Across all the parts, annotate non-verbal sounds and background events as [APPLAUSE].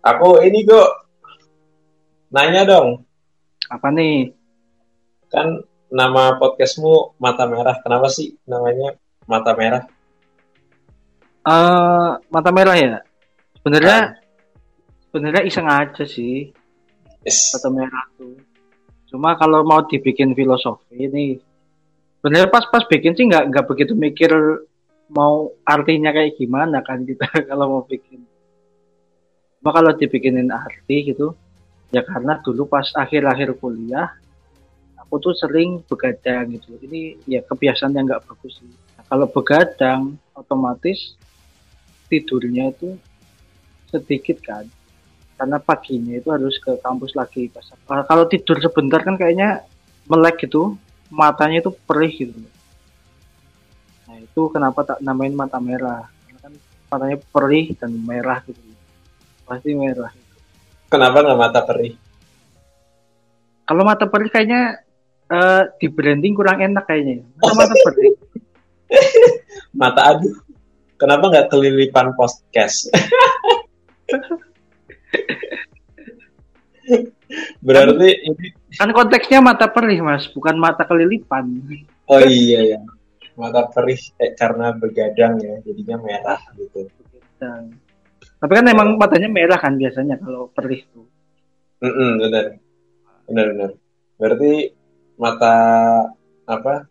Aku ini kok nanya dong. Apa nih? Kan nama podcastmu Mata Merah. Kenapa sih namanya Mata Merah? Uh, mata merah ya. Sebenarnya, sebenarnya iseng aja sih. Yes. Mata merah tuh. Cuma kalau mau dibikin filosofi ini, sebenarnya pas-pas bikin sih nggak nggak begitu mikir mau artinya kayak gimana kan kita [LAUGHS] kalau mau bikin. Cuma kalau dibikinin arti gitu, ya karena dulu pas akhir-akhir kuliah, aku tuh sering begadang gitu. Ini ya kebiasaan yang nggak bagus sih. Nah, kalau begadang, otomatis tidurnya itu sedikit kan. Karena paginya itu harus ke kampus lagi. Pas kalau tidur sebentar kan kayaknya melek gitu. Matanya itu perih gitu. Nah itu kenapa tak namain mata merah? Karena kan matanya perih dan merah gitu pasti merah Kenapa nggak mata perih? kalau mata perih kayaknya uh, di branding kurang enak kayaknya mata mata perih [LAUGHS] Mata aduh. Kenapa nggak kelilipan podcast? [LAUGHS] Berarti ini kan konteksnya mata perih mas bukan mata kelilipan oh iya ya. Mata perih eh, karena begadang ya, jadinya merah gitu. Tapi kan emang matanya merah kan biasanya kalau perih tuh Mm-mm, benar. Benar benar. Berarti mata apa?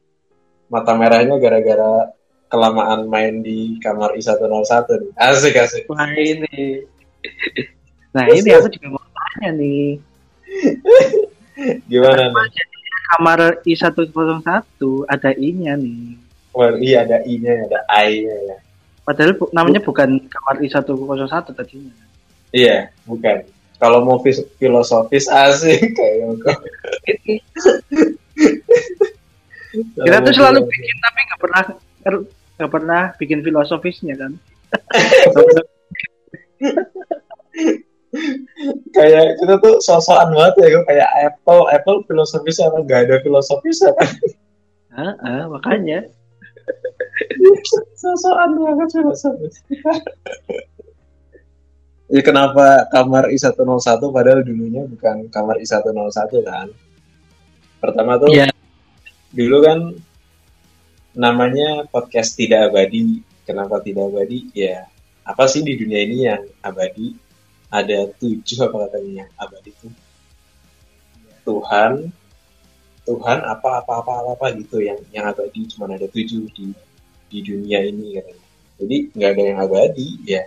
Mata merahnya gara-gara kelamaan main di kamar I101 nih. Asik asik. Wah ini. [LAUGHS] Nah ini aku juga mau tanya nih. [LAUGHS] Gimana nih? Kamar I101 ada I-nya nih. Wah, iya ada I-nya, ada I-nya ya. Padahal bu- namanya bukan kamar I101 tadinya. Iya, bukan. Kalau mau fis- filosofis asik [LAUGHS] kayak kok. [LAUGHS] Kita tuh selalu bikin tapi nggak pernah nggak pernah bikin filosofisnya kan. [LAUGHS] kayak kita tuh sosokan banget ya kayak Apple Apple filosofis apa nggak ada filosofis apa Heeh, makanya. Sosokan banget filosofis [LAUGHS] ya kenapa kamar I101 padahal dulunya bukan kamar I101 kan? Pertama tuh Iya. dulu kan namanya podcast tidak abadi. Kenapa tidak abadi? Ya apa sih di dunia ini yang abadi? Ada tujuh apa katanya? Yang abadi itu Tuhan Tuhan apa apa apa apa, apa gitu yang yang abadi. Cuma ada tujuh di di dunia ini katanya. Jadi nggak ada yang abadi ya.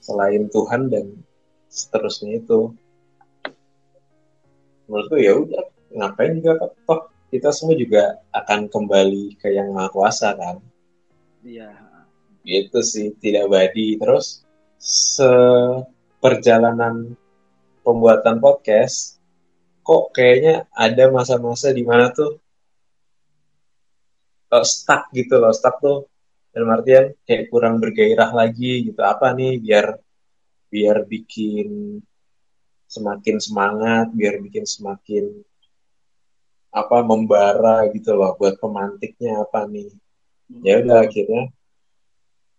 Selain Tuhan dan seterusnya itu. Menurutku ya udah ngapain juga toh kita semua juga akan kembali ke yang maha kuasa kan? Iya. gitu sih tidak abadi. Terus seperjalanan pembuatan podcast kok kayaknya ada masa-masa di mana tuh eh, stuck gitu loh stuck tuh dalam artian kayak kurang bergairah lagi gitu. Apa nih biar biar bikin semakin semangat biar bikin semakin apa membara gitu loh buat pemantiknya apa nih. Ya udah akhirnya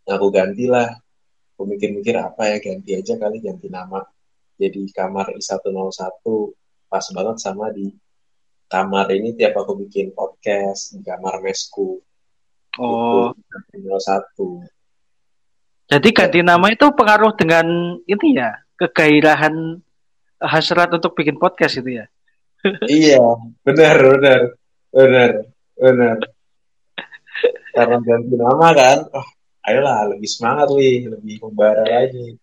aku gantilah aku mikir-mikir apa ya ganti aja kali ganti nama. Jadi kamar I101 pas banget sama di kamar ini tiap aku bikin podcast di kamar mesku. Oh, itu 101 jadi ganti nama itu pengaruh dengan ini ya, kegairahan hasrat untuk bikin podcast itu ya. [LAUGHS] iya benar benar benar benar. Karena ganti nama kan oh, ayolah lebih semangat nih lebih membara lagi.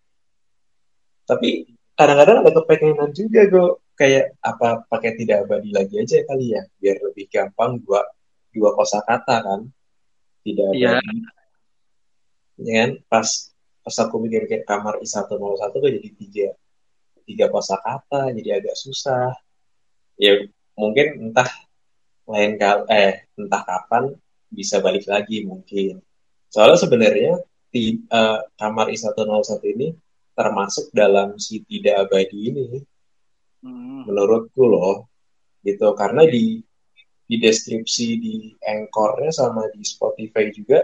Tapi kadang-kadang ada kepengenan juga kok kayak apa pakai tidak abadi lagi aja kali ya? Biar lebih gampang dua dua kosakata kan? Tidak Iya. abadi ya kan? Pas pas aku mikir-mikir kamar I101 kok jadi tiga tiga kosakata jadi agak susah. Ya mungkin entah lain kali eh entah kapan bisa balik lagi mungkin. Soalnya sebenarnya ti, eh, kamar I101 ini termasuk dalam si tidak abadi ini Hmm. menurutku loh gitu karena di di deskripsi di anchornya sama di Spotify juga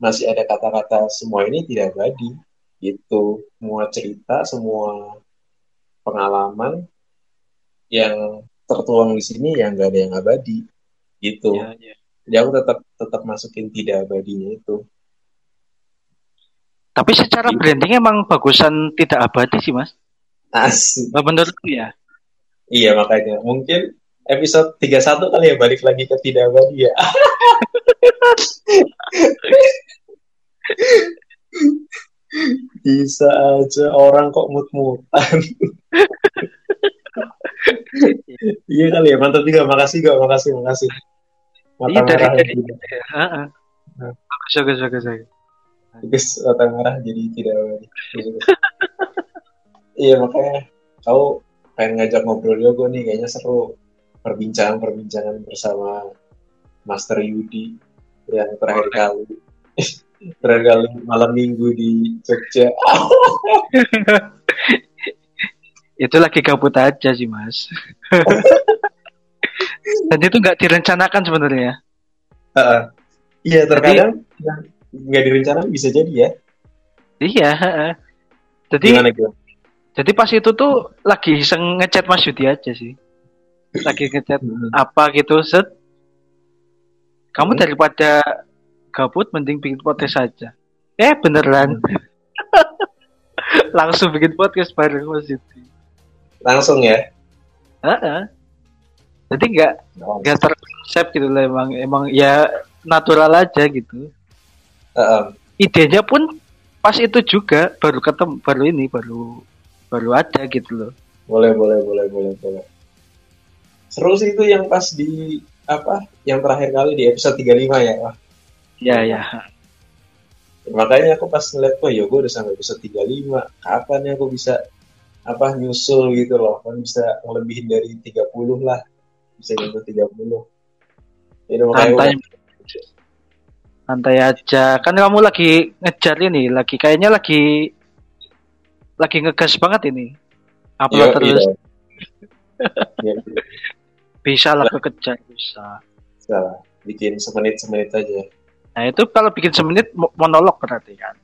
masih ada kata-kata semua ini tidak abadi gitu semua cerita semua pengalaman yang tertuang di sini yang gak ada yang abadi gitu Iya, iya. jadi aku tetap tetap masukin tidak abadinya itu Tapi secara Iya. branding emang bagusan tidak abadi sih mas. asik Nah, Menurutku ya. Iya makanya. Mungkin episode 31 kali ya balik lagi ke tidak abadi ya. [LAUGHS] Bisa aja orang kok mut-mutan. [LAUGHS] Iya kali ya mantap juga. Makasih gak makasih makasih. Mata Iya, merah dari- juga. Heeh. Nah. Bagus bagus. Bagus. mata merah jadi tidak abadi. [LAUGHS] Iya makanya. Kau pengen ngajak ngobrol yoga nih kayaknya seru perbincangan-perbincangan bersama Master Yudi yang terakhir kali [LAUGHS] terakhir kali malam minggu di Jogja [LAUGHS] Itu lagi gabut aja sih mas. [LAUGHS] Dan itu nggak direncanakan sebenarnya. Heeh. iya terkadang nggak direncanakan bisa jadi ya Iya. Jadi gimana gitu jadi pas itu tuh lagi iseng ngechat Mas Yudi aja sih. Lagi ngechat apa gitu set. Kamu Hmm. daripada gabut mending bikin podcast saja. Eh beneran. [LAUGHS] Langsung bikin podcast bareng Mas Yudi. langsung ya Heeh. Jadi nggak nggak terkonsep gitu lah emang emang ya natural aja gitu. Heeh. Idenya pun pas itu juga baru ketemu baru ini baru baru ada gitu loh. boleh boleh boleh boleh boleh. Seru sih itu yang pas di apa yang terakhir kali di episode 35 ya Wah, Ya ya. makanya aku pas ngeliat kok ya gue udah sampai episode 35 kapan ya aku bisa apa nyusul gitu loh? Kan bisa ngelebihin dari 30 lah. Bisa nyentuh 30 jadi makanya santai aja. Kan kamu lagi ngejar ini, lagi kayaknya lagi lagi ngegas banget ini. Upload Iya, terus iya. [LAUGHS] Bisa lah kekejar bisa. bisa lah. bikin semenit semenit aja Nah itu kalau bikin semenit mo- monolog berarti kan.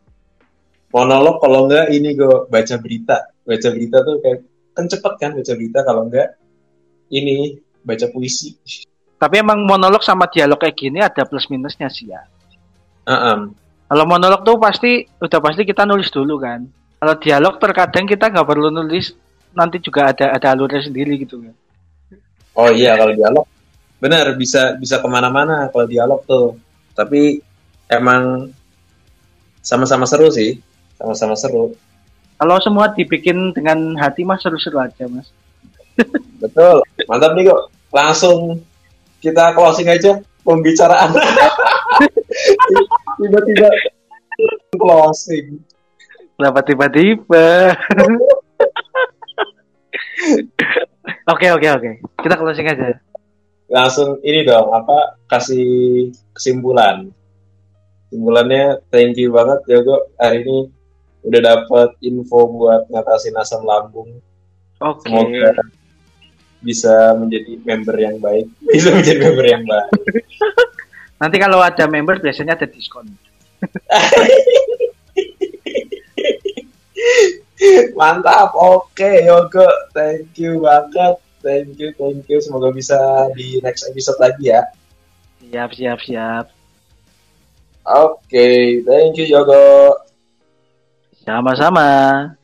monolog kalau enggak ini gue baca berita baca berita tuh kayak kan cepet kan baca berita kalau enggak ini baca puisi Tapi emang monolog sama dialog kayak gini ada plus minusnya sih ya. Heeh. Kalau monolog tuh pasti udah pasti kita nulis dulu kan. Kalau dialog terkadang kita nggak perlu nulis, nanti juga ada ada alurnya sendiri gitu kan. oh iya kalau dialog benar bisa bisa ke mana-mana kalau dialog tuh. Tapi emang sama-sama seru sih sama-sama seru. Kalau semua dibikin dengan hati mas seru-seru aja mas. betul. Mantap nih kok. Langsung kita closing aja pembicaraan. [LAUGHS] Tiba-tiba closing Kenapa tiba-tiba? [LAUGHS] Oke oke oke. Kita closing aja. langsung ini dong apa kasih kesimpulan kesimpulannya thank you banget Yogo hari ini udah dapet info buat ngatasin asam lambung Oke. semoga bisa menjadi member yang baik [LAUGHS] bisa menjadi member yang baik [LAUGHS] Nanti kalau ada member biasanya ada diskon. Mantap oke Yogo thank you banget. Thank you thank you. Semoga bisa di next episode lagi ya. Siap siap siap. oke thank you Yogo Sama-sama.